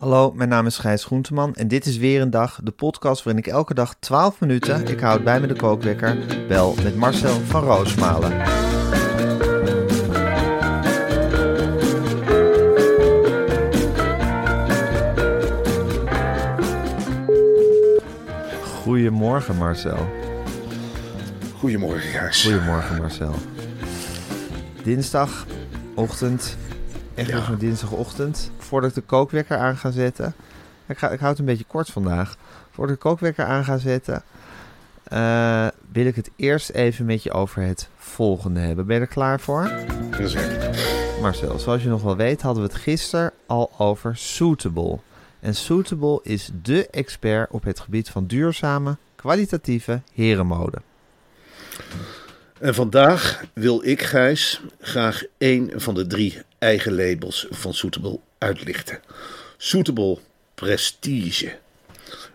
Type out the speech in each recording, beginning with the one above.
Hallo, mijn naam is Gijs Groenteman en dit is weer een dag, de podcast waarin ik elke dag 12 minuten, ik houd bij me de kookwekker, bel met Marcel van Roosmalen. Goedemorgen Marcel. Goedemorgen, Gijs. Goedemorgen Marcel. Dinsdagochtend, echt Ja. nog een dinsdagochtend, voordat ik de kookwekker aan ga zetten. Ik, ga, ik hou het een beetje kort vandaag. Voordat ik de kookwekker aan ga zetten, eh, wil ik het eerst even met je over het volgende hebben. Ben je er klaar voor? Zeker. Marcel, zoals je nog wel weet, hadden we het gisteren al over Suitable. En Suitable is dé expert op het gebied van duurzame, kwalitatieve herenmode. En vandaag wil ik, Gijs, graag één van de drie eigen labels van Suitable uitlichten. Suitable Prestige.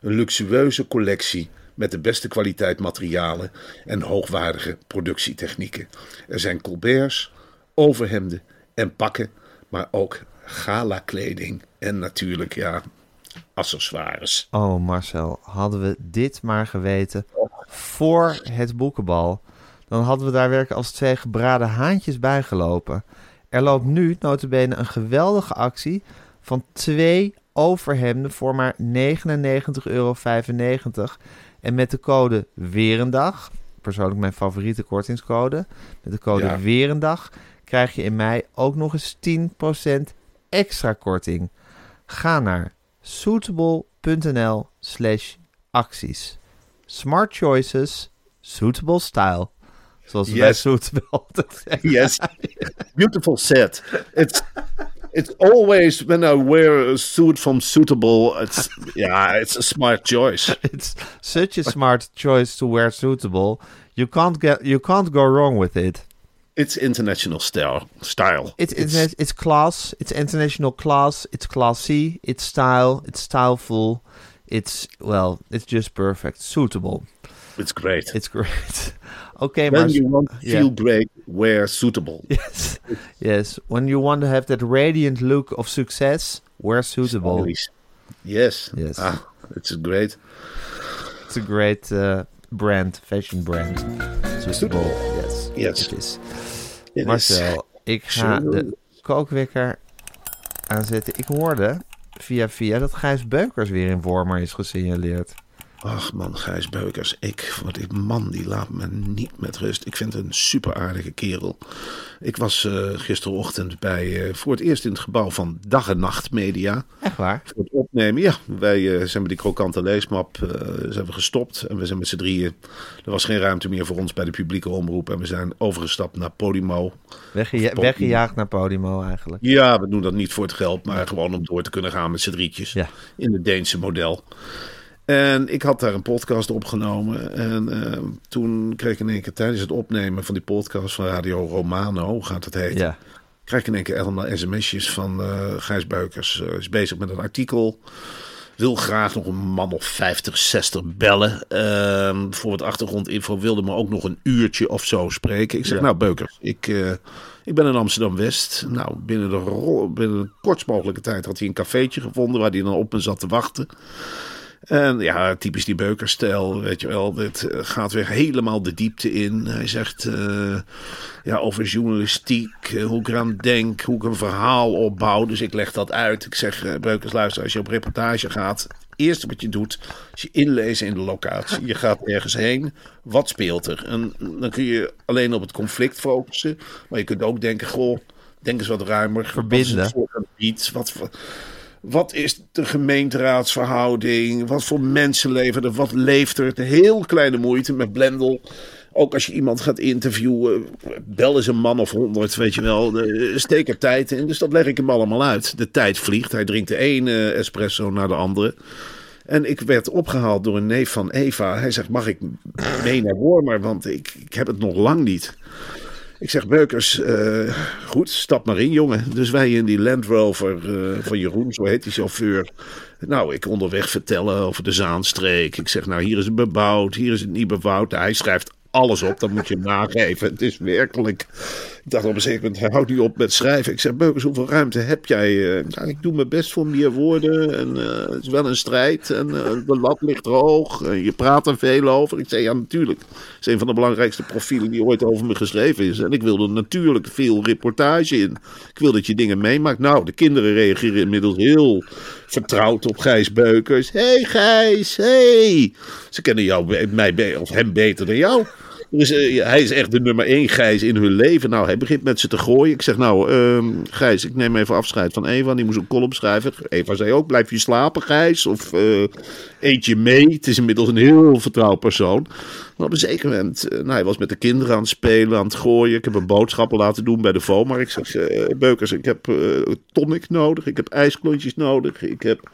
Een luxueuze collectie met de beste kwaliteit materialen en hoogwaardige productietechnieken. Er zijn colberts, overhemden en pakken, maar ook gala-kleding en natuurlijk, ja, accessoires. Oh Marcel, hadden we dit maar geweten voor het boekenbal, dan hadden we daar werkelijk als twee gebraden haantjes bij gelopen. Er loopt nu notabene een geweldige actie van twee overhemden voor maar 99,95 euro. En met de code Weerendag, persoonlijk mijn favoriete kortingscode, met de code Ja. Weerendag krijg je in mei ook nog eens 10% extra korting. Ga naar suitable.nl slash acties. Smart choices, suitable style. Zoals Yes. Suitable altijd zeggen. Yes, beautiful set. It's it's always when I wear a suit from Suitable. It's yeah, it's a smart choice. It's such a smart choice to wear suitable. You can't get you can't go wrong with it. It's international style. Style. It's it's, it's, class. It's international class. It's classy. It's style. It's styleful. It's well. It's just perfect. Suitable. it's great. It's great. okay, when maar you want yeah. feel great, wear Suitable. yes, yes. When you want to have that radiant look of success, wear suitable. Yes. Yes. Ah, it's a great. It's a great uh, brand, fashion brand. Suitable. Yes. Yes. It is. It is. Marcel, ik ga de kookwekker aanzetten. Ik hoorde via via dat Gijs Beukers weer in Wormer is gesignaleerd. Ach man, Gijs Beukers. Ik, wat die man, die laat me niet met rust. Ik vind het een super aardige kerel. Ik was eh, gisterochtend bij, eh, voor het eerst in het gebouw van Dag en Nacht Media. Echt waar? Voor het opnemen, ja. Wij eh, zijn met die krokante leesmap zijn we gestopt. En we zijn met z'n drieën. Er was geen ruimte meer voor ons bij de publieke omroep. En we zijn overgestapt naar Podimo. Weggejaagd naar Podimo eigenlijk. Ja, we doen dat niet voor het geld, maar gewoon om door te kunnen gaan met z'n drietjes. Ja. In het Deense model. En ik had daar een podcast opgenomen. En eh, toen kreeg ik in één keer tijdens het opnemen van die podcast van Radio Romano, hoe gaat het heten? Ja. Krijg ik in één keer allemaal sms'jes van eh Gijs Beukers. eh, is bezig met een artikel. Wil graag nog een man of 50, 60 bellen. Ehm, voor wat achtergrondinfo wilde me ook nog een uurtje of zo spreken. Ik zeg, Ja. nou Beukers, ik, ik ben in Amsterdam-West. Nou, binnen de, binnen de kortst mogelijke tijd had hij een cafeetje gevonden... waar hij dan op me zat te wachten. En ja, typisch die beukerstijl, weet je wel. Dit eh, gaat weer helemaal de diepte in. Hij zegt eh, ja, over journalistiek, eh, hoe ik eraan denk, hoe ik een verhaal opbouw. Dus ik leg dat uit. Ik zeg, eh, Beukers, luister, als je op reportage gaat... Eerste wat je doet, is je inlezen in de locatie. Je gaat ergens heen. Wat speelt er? En dan kun je alleen op het conflict focussen. Maar je kunt ook denken, goh, denk eens wat ruimer. Verbinden. Wat het? Wat, wat, is de gemeenteraadsverhouding? Wat voor mensenleven er? Wat leeft er? De heel kleine moeite met Blendel. Ook als je iemand gaat interviewen, bel eens een man of honderd, weet je wel. Steek er tijd in. Dus dat leg ik hem allemaal uit. De tijd vliegt. Hij drinkt de ene espresso naar de andere. En ik werd opgehaald door een neef van Eva. Hij zegt, mag ik mee naar Wormer? Want ik, ik heb het nog lang niet. Ik zeg, Beukers, eh, goed, stap maar in, jongen. Dus wij in die Land Rover eh, van Jeroen, zo heet die chauffeur. Nou, ik onderweg vertellen over de Zaanstreek. Ik zeg, nou, hier is het bebouwd, hier is het niet bebouwd. Hij schrijft alles op, dat moet je hem nageven. Het is werkelijk... Ik dacht op een zeker moment, hij houdt op met schrijven. Ik zeg, Beukers, hoeveel ruimte heb jij? Uh, nou, ik doe mijn best voor meer woorden. En uh, het is wel een strijd. En uh, de lat ligt hoog. En je praat er veel over. Ik zeg, ja, natuurlijk. Het is een van de belangrijkste profielen die ooit over me geschreven is. En ik wilde natuurlijk veel reportage in. Ik wil dat je dingen meemaakt. Nou, de kinderen reageren inmiddels heel vertrouwd op Gijs Beukers. hey Gijs, hey. Ze kennen jou, mij, of hem beter dan jou. Uh, hij is echt de nummer één Gijs in hun leven. Nou, hij begint met ze te gooien. Ik zeg, nou, uh, Gijs, ik neem even afscheid van Eva. Die moest een column schrijven. Eva zei ook, blijf je slapen, Gijs? Of uh, eet je mee? Het is inmiddels een heel vertrouwd persoon. Maar op een zeker moment, nou, hij was met de kinderen aan het spelen, aan het gooien. Ik heb een boodschappen laten doen bij de VOMAR. Ik zeg, Beukers, ik heb tonic nodig. Ik heb ijsklontjes nodig. Ik heb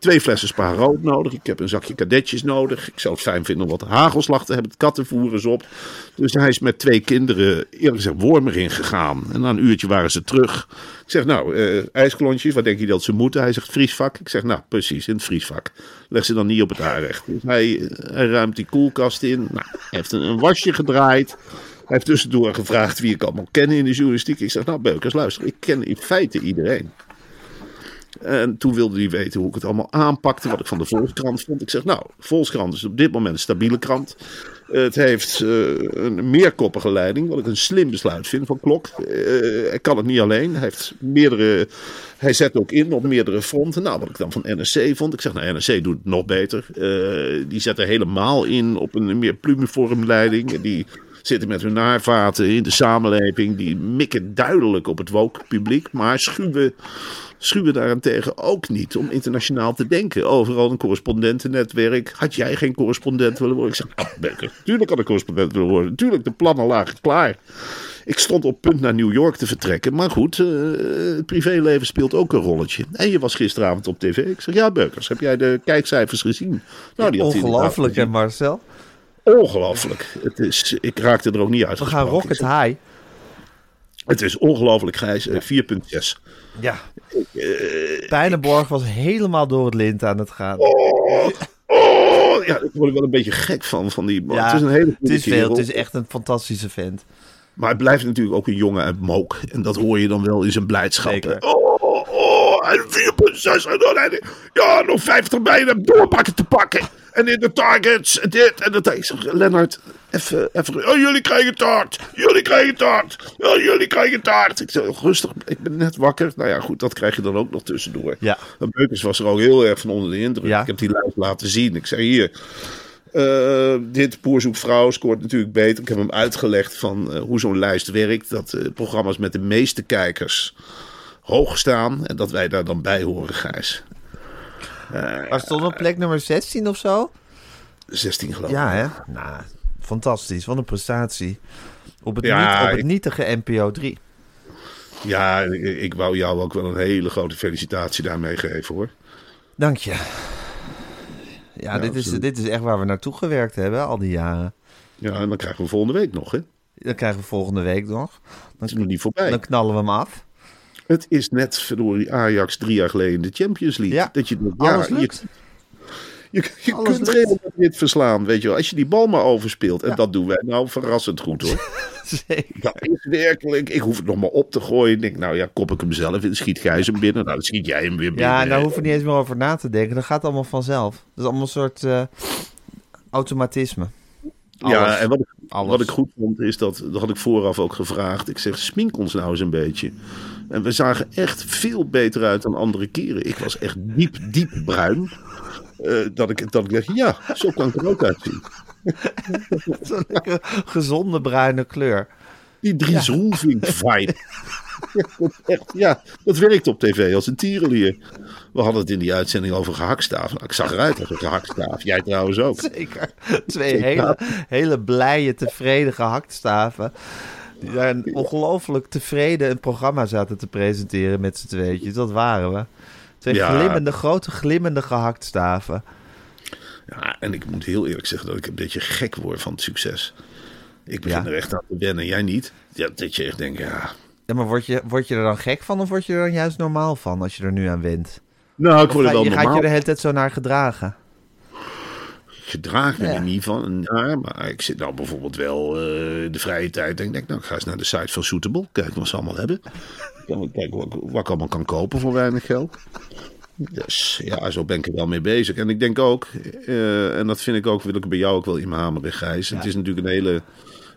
twee flessen spa rood nodig. Ik heb een zakje kadetjes nodig. Ik zou het fijn vinden om wat hagelslag te hebben. Het kattenvoer is op. Dus hij is met twee kinderen, eerlijk gezegd, Wormer ingegaan. En na een uurtje waren ze terug. Ik zeg, nou, uh, ijsklontjes, wat denk je dat ze moeten? Hij zegt, vriesvak. Ik zeg, nou, precies, in het vriesvak. Leg ze dan niet op het aanrecht. Dus hij, hij ruimt die koelkast in. Nou, heeft een, wasje gedraaid. Hij heeft tussendoor gevraagd wie ik allemaal ken in de journalistiek. Ik zeg, nou Beukers, luister, ik ken in feite iedereen. En toen wilde hij weten hoe ik het allemaal aanpakte, wat ik van de Volkskrant vond. Ik zeg, nou, Volkskrant is op dit moment een stabiele krant. Het heeft uh, een meerkoppige leiding, wat ik een slim besluit vind van Klok. Hij kan het niet alleen. Hij, heeft meerdere, hij zet ook in op meerdere fronten. Nou, wat ik dan van NRC vond. Ik zeg, nou, NRC doet het nog beter. Uh, die zet er helemaal in op een meer plumiform leiding. Die zitten met hun naarvaten in de samenleving. Die mikken duidelijk op het woke publiek, maar schuwen schuwen daarentegen ook niet om internationaal te denken. Overal een correspondentennetwerk. Had jij geen correspondent willen worden? Ik zeg, ah, Bekker, tuurlijk had ik correspondent willen worden. Tuurlijk, de plannen lagen klaar. Ik stond op punt naar New York te vertrekken. Maar goed, uh, het privéleven speelt ook een rolletje. En je was gisteravond op tv. Ik zeg, ja Beukers, heb jij de kijkcijfers gezien? Nou, die Ongelooflijk, hè Marcel? Ongelooflijk. Het is, ik raakte er ook niet uit. We gaan rocket high. Het is ongelooflijk, Gijs. 4,6. Ja. Uh, Pijnenborg was helemaal door het lint aan het gaan. Oh, oh, ja, ik word er wel een beetje gek van. van die, ja, het is een hele Het is veel. Het is echt een fantastische vent. Maar het blijft natuurlijk ook een jongen uit Mook. En dat hoor je dan wel in zijn blijdschap. Zeker. Oh, oh, en 4,6. Ja, nog 50 bijna doorpakken te pakken. En in de targets, en dit en dat. Ik zeg, Lennart, even, even. Oh, jullie krijgen taart. Jullie krijgen taart. Oh, jullie krijgen taart. Ik zeg, rustig, ik ben net wakker. Nou ja, goed, dat krijg je dan ook nog tussendoor. Ja. En Beukers was er ook heel erg van onder de indruk. Ja. Ik heb die lijst laten zien. Ik zei, hier. Uh, dit Boer zoekt vrouw scoort natuurlijk beter. Ik heb hem uitgelegd van uh, hoe zo'n lijst werkt. Dat uh, programma's met de meeste kijkers hoog staan. En dat wij daar dan bij horen, Gijs. Maar stond op plek nummer 16 of zo? 16 geloof ik. Ja, hè? Nou, fantastisch. Wat een prestatie. Op het, Ja, niet, op het ik- nietige NPO 3. Ja, ik, ik wou jou ook wel een hele grote felicitatie daarmee geven hoor. Dank je. Ja, dit, is, dit is echt waar we naartoe gewerkt hebben al die jaren. Ja, en dan krijgen we volgende week nog, hè? Dan krijgen we volgende week nog. Het is nog niet voorbij. Dan knallen we hem af. Het is net verdorie Ajax drie jaar geleden in de Champions League. Ja, dat je, alles ja, lukt. Je, je, je kunt. Real Madrid verslaan, weet je wel. Als je die bal maar overspeelt. En Ja. dat doen wij nou verrassend goed hoor. Zeker. Dat is werkelijk. Ik hoef het nog maar op te gooien. Ik denk, nou ja, kop ik hem zelf in. Schiet Gijs hem binnen. Nou, dan schiet jij hem weer binnen. Ja, daar hoeven we niet eens meer over na te denken. Dat gaat allemaal vanzelf. Dat is allemaal een soort eh, automatisme. Ja, en wat ik, wat ik goed vond is dat, dat had ik vooraf ook gevraagd. Ik zeg, smink ons nou eens een beetje. En we zagen echt veel beter uit dan andere keren. Ik was echt diep, diep bruin. Eh, dat, ik, dat ik dacht, ja, zo kan ik er ook uitzien. Zo'n lekkere, gezonde bruine kleur. Die Dries Roelvink vibe. Echt, ja, dat werkt op tv als een tierenlier. We hadden het in die uitzending over gehaktstaaf. Nou, ik zag eruit als een gehaktstaaf. Jij trouwens ook. Zeker. Twee hele, hele blije, tevreden gehaktstaven. Die een ongelooflijk tevreden een programma zaten te presenteren met z'n tweetjes. Dat waren we. Twee Ja. glimmende, grote glimmende gehaktstaven. Ja, en ik moet heel eerlijk zeggen dat ik een beetje gek word van het succes. Ik begin Ja. er echt aan te wennen. Jij niet? Ja, dat je echt denkt, ja... Ja, maar word je, word je er dan gek van of word je er dan juist normaal van als je er nu aan wint? Nou, ik word er wel je gaat normaal je de hele tijd zo naar gedragen. Gedragen Ja. er niet van. Ja, maar ik zit nou bijvoorbeeld wel eh, de vrije tijd. En ik denk, nou, ik ga eens naar de site van Suitable. Kijken wat ze allemaal hebben. Kijken wat, wat ik allemaal kan kopen voor weinig geld. Dus ja, zo ben ik er wel mee bezig. En ik denk ook, eh, en dat vind ik ook, wil ik bij jou ook wel in mijn hameren, Gijs. Het is natuurlijk een hele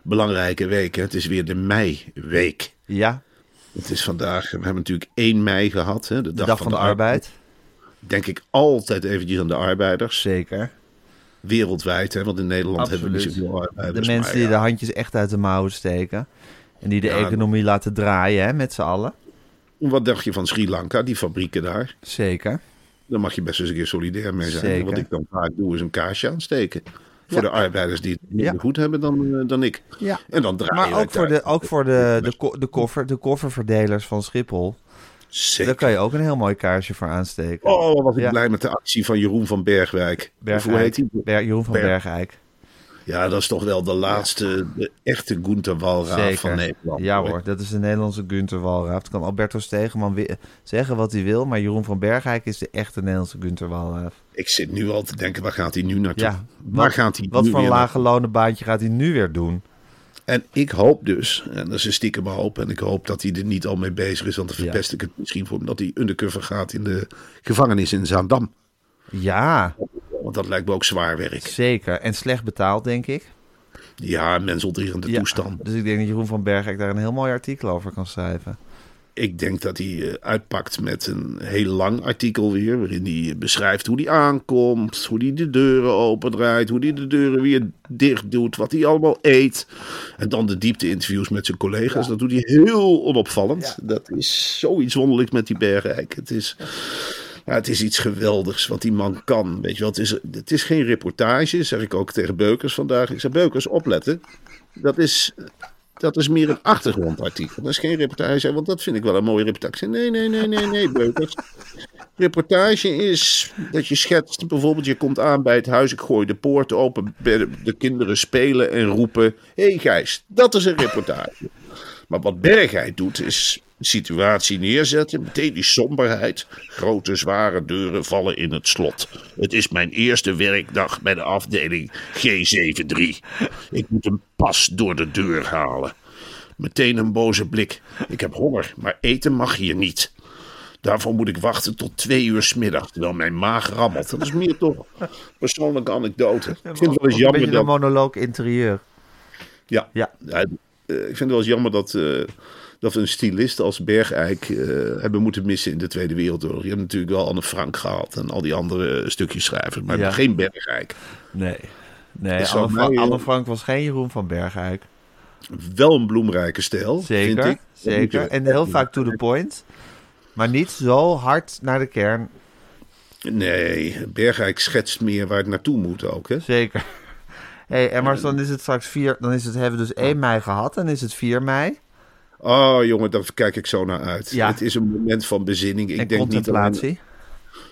belangrijke week. Hè? Het is weer de meiweek. Ja, Het is vandaag, we hebben natuurlijk 1 mei gehad. Hè? De de dag van de arbeid. Denk ik altijd eventjes aan de arbeiders. Zeker. Wereldwijd, hè? want in Nederland hebben we niet zoveel De arbeiders. mensen maar die de handjes echt uit de mouwen steken. En die de economie laten draaien, hè, met z'n allen. Wat dacht je van Sri Lanka, die fabrieken daar? Zeker. Daar mag je best eens een keer solidair mee zijn. Zeker. Wat ik dan vaak doe, is een kaarsje aansteken. Voor Ja. de arbeiders die het Ja. minder goed hebben dan, eh, dan ik. Ja. En dan draai Maar ook voor, de, ook voor de, de, de, koffer, de kofferverdelers van Schiphol. Zeker. Daar kan je ook een heel mooi kaarsje voor aansteken. Oh, wat was ik Ja. blij met de actie van Jeroen van Bergwijk. Hoe heet hij? Ber- Jeroen van Berg- Bergijk. Ja, dat is toch wel de laatste, de echte Gunther Walraaf Zeker. van Nederland. Ja hoor, dat is de Nederlandse Gunther Walraaf. Het kan Alberto Stegeman zeggen wat hij wil, maar Jeroen van Bergijk is de echte Nederlandse Gunther Walraaf. Ik zit nu al te denken, waar gaat hij nu naartoe? Ja, waar wat, gaat hij wat nu voor een lage lonen baantje gaat hij nu weer doen? En ik hoop dus, en dat is een stiekem hoop, en ik hoop dat hij er niet al mee bezig is, want dan Ja. verpest ik het misschien voor hem, dat hij undercover gaat in de gevangenis in Zaandam. Ja, Want dat lijkt me ook zwaar werk. zeker. En slecht betaald, denk ik. Ja, mensonterende Ja, toestand. Dus ik denk dat Jeroen van Bergijk daar een heel mooi artikel over kan schrijven. Ik denk dat hij eh, uitpakt met een heel lang artikel weer, waarin hij beschrijft hoe hij aankomt, hoe hij de deuren opendraait, hoe hij de deuren weer dicht doet, wat hij allemaal eet. En dan de diepte-interviews met zijn collega's. Dat doet hij heel onopvallend. Dat is zoiets wonderlijks met die Bergrijk. Het is, ja, het is iets geweldigs wat die man kan. Weet je wel, het is, het is geen reportage, zeg ik ook tegen Beukers vandaag. Ik zeg, Beukers, opletten. Dat is, dat is meer een achtergrondartikel. Dat is geen reportage, want dat vind ik wel een mooie reportage. Nee, nee, nee, nee, nee, Beukers. Reportage is dat je schetst, bijvoorbeeld je komt aan bij het huis, ik gooi de poort open, de de kinderen spelen en roepen, hé hey Gijs, dat is een reportage. Maar wat Bergheid doet is situatie neerzetten, meteen die somberheid. Grote zware deuren vallen in het slot. Het is mijn eerste werkdag bij de afdeling G73. Ik moet een pas door de deur halen. Meteen een boze blik. Ik heb honger, maar eten mag hier niet. Daarvoor moet ik wachten tot twee uur 's middag, terwijl mijn maag rammelt. Dat is meer toch persoonlijke anekdote. Ik vind het wel eens Ook een jammer beetje een dat... monoloog interieur. Ja, Ja. Eh, ik vind het wel eens jammer dat, eh, dat we een stylist als Bergijk eh, hebben moeten missen in de Tweede Wereldoorlog. Je hebt natuurlijk wel Anne Frank gehad en al die andere stukjes schrijvers, maar Ja. geen Bergijk. Nee. Nee, Anne, Fra- mij, Anne Frank was geen Jeroen van Bergijk. Wel een bloemrijke stijl, Zeker, vind ik. Zeker. En heel vaak to the point. Maar niet zo hard naar de kern. Nee, Bergijk schetst meer waar het naartoe moet ook. Hè? Zeker. Hey, en maar dan is het straks 4... Dan is het, hebben we dus 1 mei gehad. Dan is het 4 mei. Oh jongen, daar kijk ik zo naar uit. Ja. Het is een moment van bezinning. Ik en denk niet contemplatie.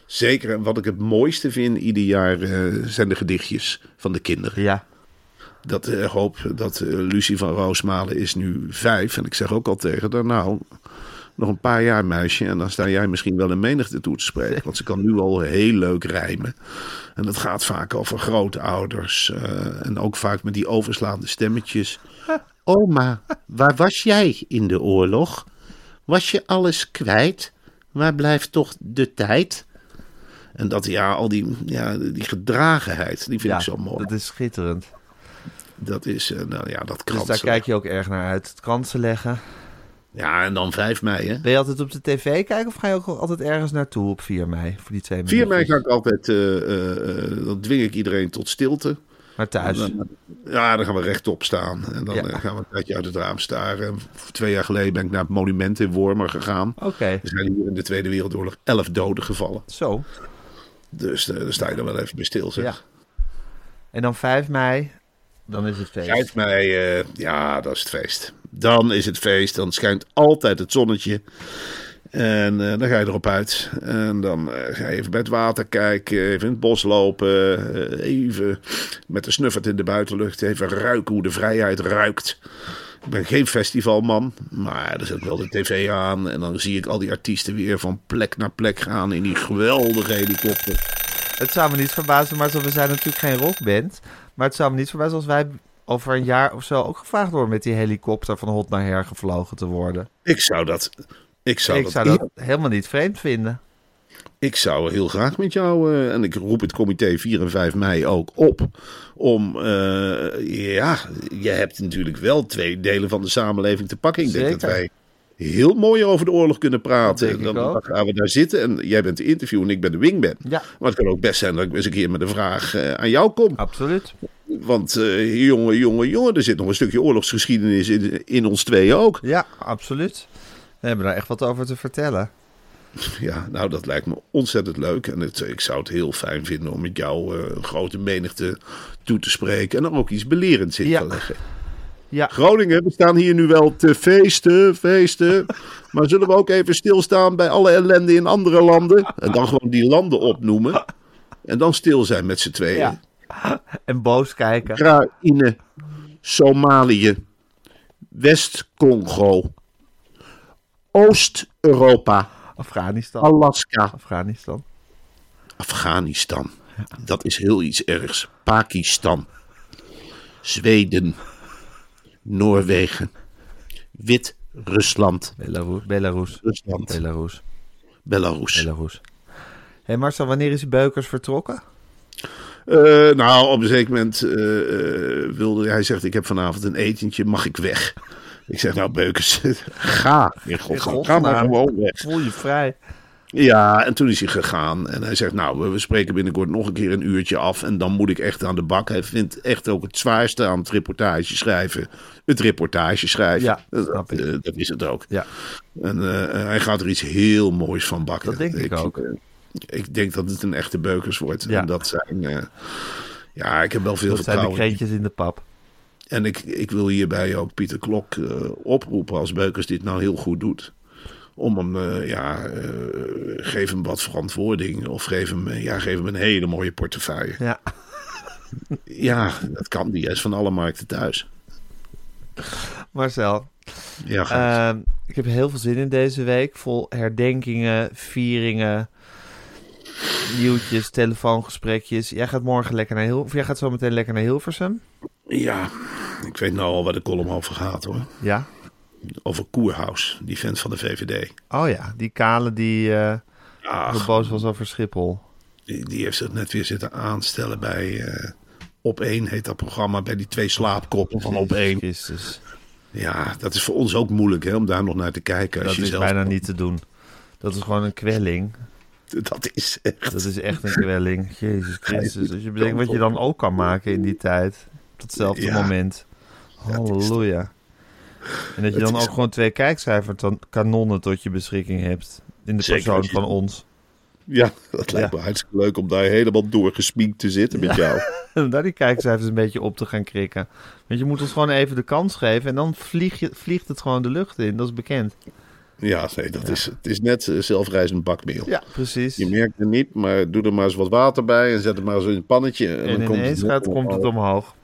Zeker, en wat ik het mooiste vind ieder jaar eh, zijn de gedichtjes van de kinderen. Ja. Dat eh, hoop dat eh, Lucie van Roosmalen is nu vijf. En ik zeg ook al tegen haar, nou, nog een paar jaar meisje. En dan sta jij misschien wel een menigte toe te spreken. Want ze kan nu al heel leuk rijmen. En dat gaat vaak over grootouders. eh, en ook vaak met die overslaande stemmetjes. Oma, waar was jij in de oorlog? Was je alles kwijt? Waar blijft toch de tijd? En dat, ja, al die, ja, die gedragenheid, die vind ja, ik zo mooi. dat is schitterend. Dat is, eh, nou ja, dat Dus kransen. daar kijk je ook erg naar uit. Het kransen leggen. Ja, en dan 5 mei, hè? Ben je altijd op de tv kijken of ga je ook altijd ergens naartoe op 4 mei? Voor die twee 4 mei ga ik altijd, eh, eh, eh, dan dwing ik iedereen tot stilte. Maar thuis. Dan- ja, dan gaan we rechtop staan. En dan Ja. gaan we een tijdje uit het raam staren. En Twee jaar geleden ben ik naar het monument in Wormer gegaan. Oké, Er zijn hier in de Tweede Wereldoorlog elf doden gevallen. zo. Dus daar sta je dan wel even bij stil, zeg. Ja. En dan 5 mei, dan is het feest. 5 mei, ja, dat is het feest. Dan is het feest. Dan schijnt altijd het zonnetje. En eh, dan ga je erop uit. En dan eh, ga je even bij het water kijken. Even in het bos lopen. eh, even met de snuffert in de buitenlucht. Even ruiken hoe de vrijheid ruikt. Ik ben geen festivalman. Maar er zet wel de tv aan. En dan zie ik al die artiesten weer van plek naar plek gaan. In die geweldige helikopter. Het zou me niet verbazen, maar we zijn natuurlijk geen rockband. Maar het zou me niet verbazen als wij over een jaar of zo ook gevraagd worden met die helikopter van hot naar her gevlogen te worden. Ik zou dat... Ik zou, ik dat, zou dat helemaal niet vreemd vinden. Ik zou heel graag met jou, eh, en ik roep het comité 4 en 5 mei ook op, om, eh, ja, je hebt natuurlijk wel twee delen van de samenleving te pakken. Ik denk Zeker. dat wij heel mooi over de oorlog kunnen praten. Dan, ook. dan gaan we daar zitten en jij bent de interview en ik ben de wingman. Ja. Maar het kan ook best zijn dat ik eens een keer met een vraag eh, aan jou kom. Absoluut. Want eh, jongen, jongen, jongen, er zit nog een stukje oorlogsgeschiedenis in, in ons tweeën ook. Ja, absoluut. We hebben daar echt wat over te vertellen. Ja, nou, dat lijkt me ontzettend leuk. En het, ik zou het heel fijn vinden om met jou eh, een grote menigte toe te spreken. En er ook iets belerends in Ja. te leggen. Ja, Groningen, we staan hier nu wel te feesten, feesten. Maar zullen we ook even stilstaan bij alle ellende in andere landen? En dan gewoon die landen opnoemen. En dan stil zijn met z'n tweeën. ja. En boos kijken. Oekraïne, Somalië, West-Congo, Oost-Europa, Afghanistan. Alaska. Afghanistan. Afghanistan. Dat is heel iets ergs. Pakistan. Zweden. Noorwegen. Wit-Rusland. Belarus. Belarus. Rusland. Belarus. Belarus. Belarus. Hé Marcel, wanneer is Beukers vertrokken? Eh, nou, op een zeker moment eh, eh, wilde hij zegt: Ik heb vanavond een etentje, mag ik weg? Ik zeg: Nou, Beukers, ga. In godsnaam, ga maar gewoon weg. Voel je vrij. Ja, en toen is hij gegaan. En hij zegt, nou, we- we spreken binnenkort nog een keer een uurtje af. En dan moet ik echt aan de bak. Hij vindt echt ook het zwaarste aan het reportage schrijven. Het reportage schrijven. Ja, dat, ik. is het ook. Ja. En hij gaat er iets heel moois van bakken. Dat denk ik ook. Ik denk dat het een echte beukers wordt. Ja. En dat zijn... eh, ja, ik heb wel veel Dat zijn de vertrouwen. kreentjes in de pap. En ik, ik wil hierbij ook Pieter Klok eh, oproepen als Beukers dit nou heel goed doet. Om hem, eh, ja, geef hem wat verantwoording. Of geef hem, ja, geef hem een hele mooie portefeuille. Ja. Ja, dat kan. Die is van alle markten thuis. Marcel, Ja, ehm, ik heb heel veel zin in deze week. Vol herdenkingen, vieringen, nieuwtjes, telefoongesprekjes. Jij gaat morgen lekker naar Hil of jij gaat zo meteen lekker naar Hilversum. ja, ik weet nou al waar de column over gaat hoor. Ja. Over Koerhuis, die vent van de VVD. Oh ja, die kale die Ach, zo boos was over Schiphol. die, die heeft zich net weer zitten aanstellen bij eh Op 1 heet dat programma. Bij die twee slaapkoppen van Op 1. Christus. Ja, dat is voor ons ook moeilijk hè, om daar nog naar te kijken. Als Dat je is zelf... bijna niet te doen. Dat is gewoon een kwelling. Dat is echt... Dat is echt een kwelling. Jezus Christus. Als je bedenkt wat je dan ook kan maken in die tijd. Op datzelfde Ja. moment. Halleluja. En dat je dan ook gewoon twee kijkcijferkanonnen tot je beschikking hebt. In de Zeker persoon je- van ons. Ja, dat lijkt Ja. me hartstikke leuk om daar helemaal doorgesminkt te zitten met jou. En daar die kijkcijfers een beetje op te gaan krikken. Want je moet ons gewoon even de kans geven. En dan vlieg je, vliegt het gewoon de lucht in. Dat is bekend. Ja, nee, dat Is, het is net eh, zelfrijzend bakmeel. Ja, precies. Je merkt het niet, maar doe er maar eens wat water bij en zet het maar eens in een pannetje. En, En dan komt ineens het, gaat, komt het omhoog.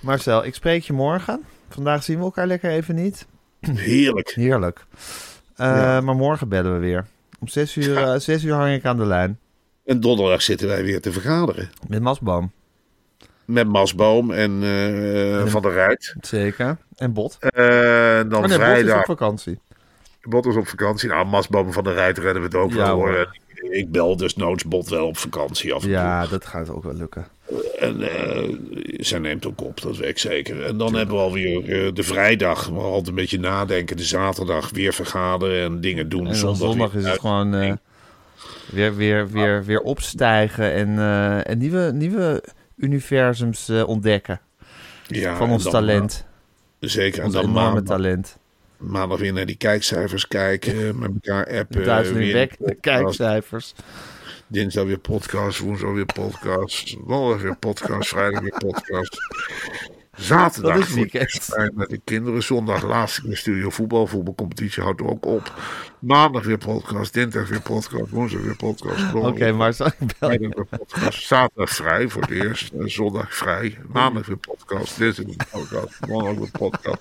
Marcel, ik spreek je morgen. Vandaag zien we elkaar lekker even niet. Heerlijk. Heerlijk. Eh, Ja. Maar morgen bellen we weer. Om zes uur, eh, zes uur hang ik aan de lijn. En donderdag zitten wij weer te vergaderen. Met Masboom. Met Masboom en Van der Rijt. Zeker. En Bot. Dan Oh nee, Bot is vrijdag. op vakantie. Bot is op vakantie. Nou, Masboom en Van der Rijt redden we het ook Ja, wel. hoor. Ik bel dus noods Bot wel op vakantie af en toe. Ja, dat gaat ook wel lukken. En eh, zij neemt ook op, dat weet ik zeker. En dan hebben we alweer eh, de vrijdag, maar altijd een beetje nadenken. De zaterdag weer vergaderen en dingen doen. En Zondag, zondag is het gewoon eh, weer, weer, weer, weer opstijgen. En, en nieuwe, nieuwe universums ontdekken Ja, van en ons dan, talent. Zeker. En Ons dan enorme maandag, talent. Maandag weer naar die kijkcijfers kijken. Met elkaar appen. Duizelingwekkende weer- kijkcijfers. Dinsdag weer podcast, woensdag weer podcast, donderdag weer podcast, vrijdag weer podcast. Zaterdag Dat is met de kinderen. Zondag laatst in de studio voetbal. Voetbalcompetitie houdt ook op. Maandag weer podcast, dinsdag weer podcast, woensdag weer podcast. Oké, maar zal ik weer. Zaterdag vrij voor het eerst. En Zondag vrij. Maandag weer podcast. Dinsdag weer podcast. Donderdag weer podcast.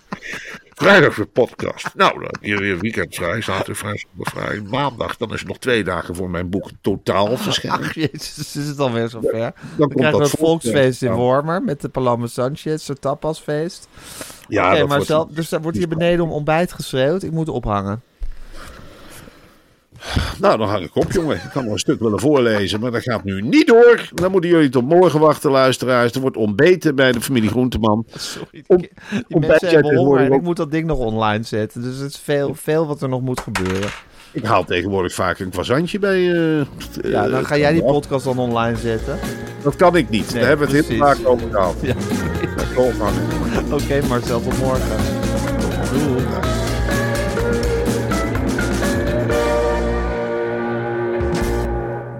Vrijdag weer podcast. Nou, dan hier weer weekend vrij. Zaterdag vrij, zondag vrij. Maandag, dan is het nog twee dagen voor mijn boek totaal verschijnen. Ach, jezus, is het alweer zover? Dan Dan komt krijgen we het volksfeest in. Wormer met de Paloma Sanchez, het tapasfeest. Ja, maar zelf, dus er wordt hier beneden om ontbijt geschreeuwd. Ik moet ophangen. Nou, dan hang ik op, jongen. Ik kan nog een stuk willen voorlezen, maar dat gaat nu niet door. Dan moeten jullie tot morgen wachten, luisteraars. Er wordt ontbeten bij de familie Groenteman. Sorry, die, Om- die mensen hebben honger tegenwoordig en ik moet dat ding nog online zetten. Dus het is veel, veel wat er nog moet gebeuren. Ik haal tegenwoordig vaak een croissantje bij... eh, Ja, eh, dan ga jij die podcast dan online zetten. Dat kan ik niet. Nee, Daar hebben we het heel vaak over gehad. Ja. Oké, Marcel, tot morgen. Doei.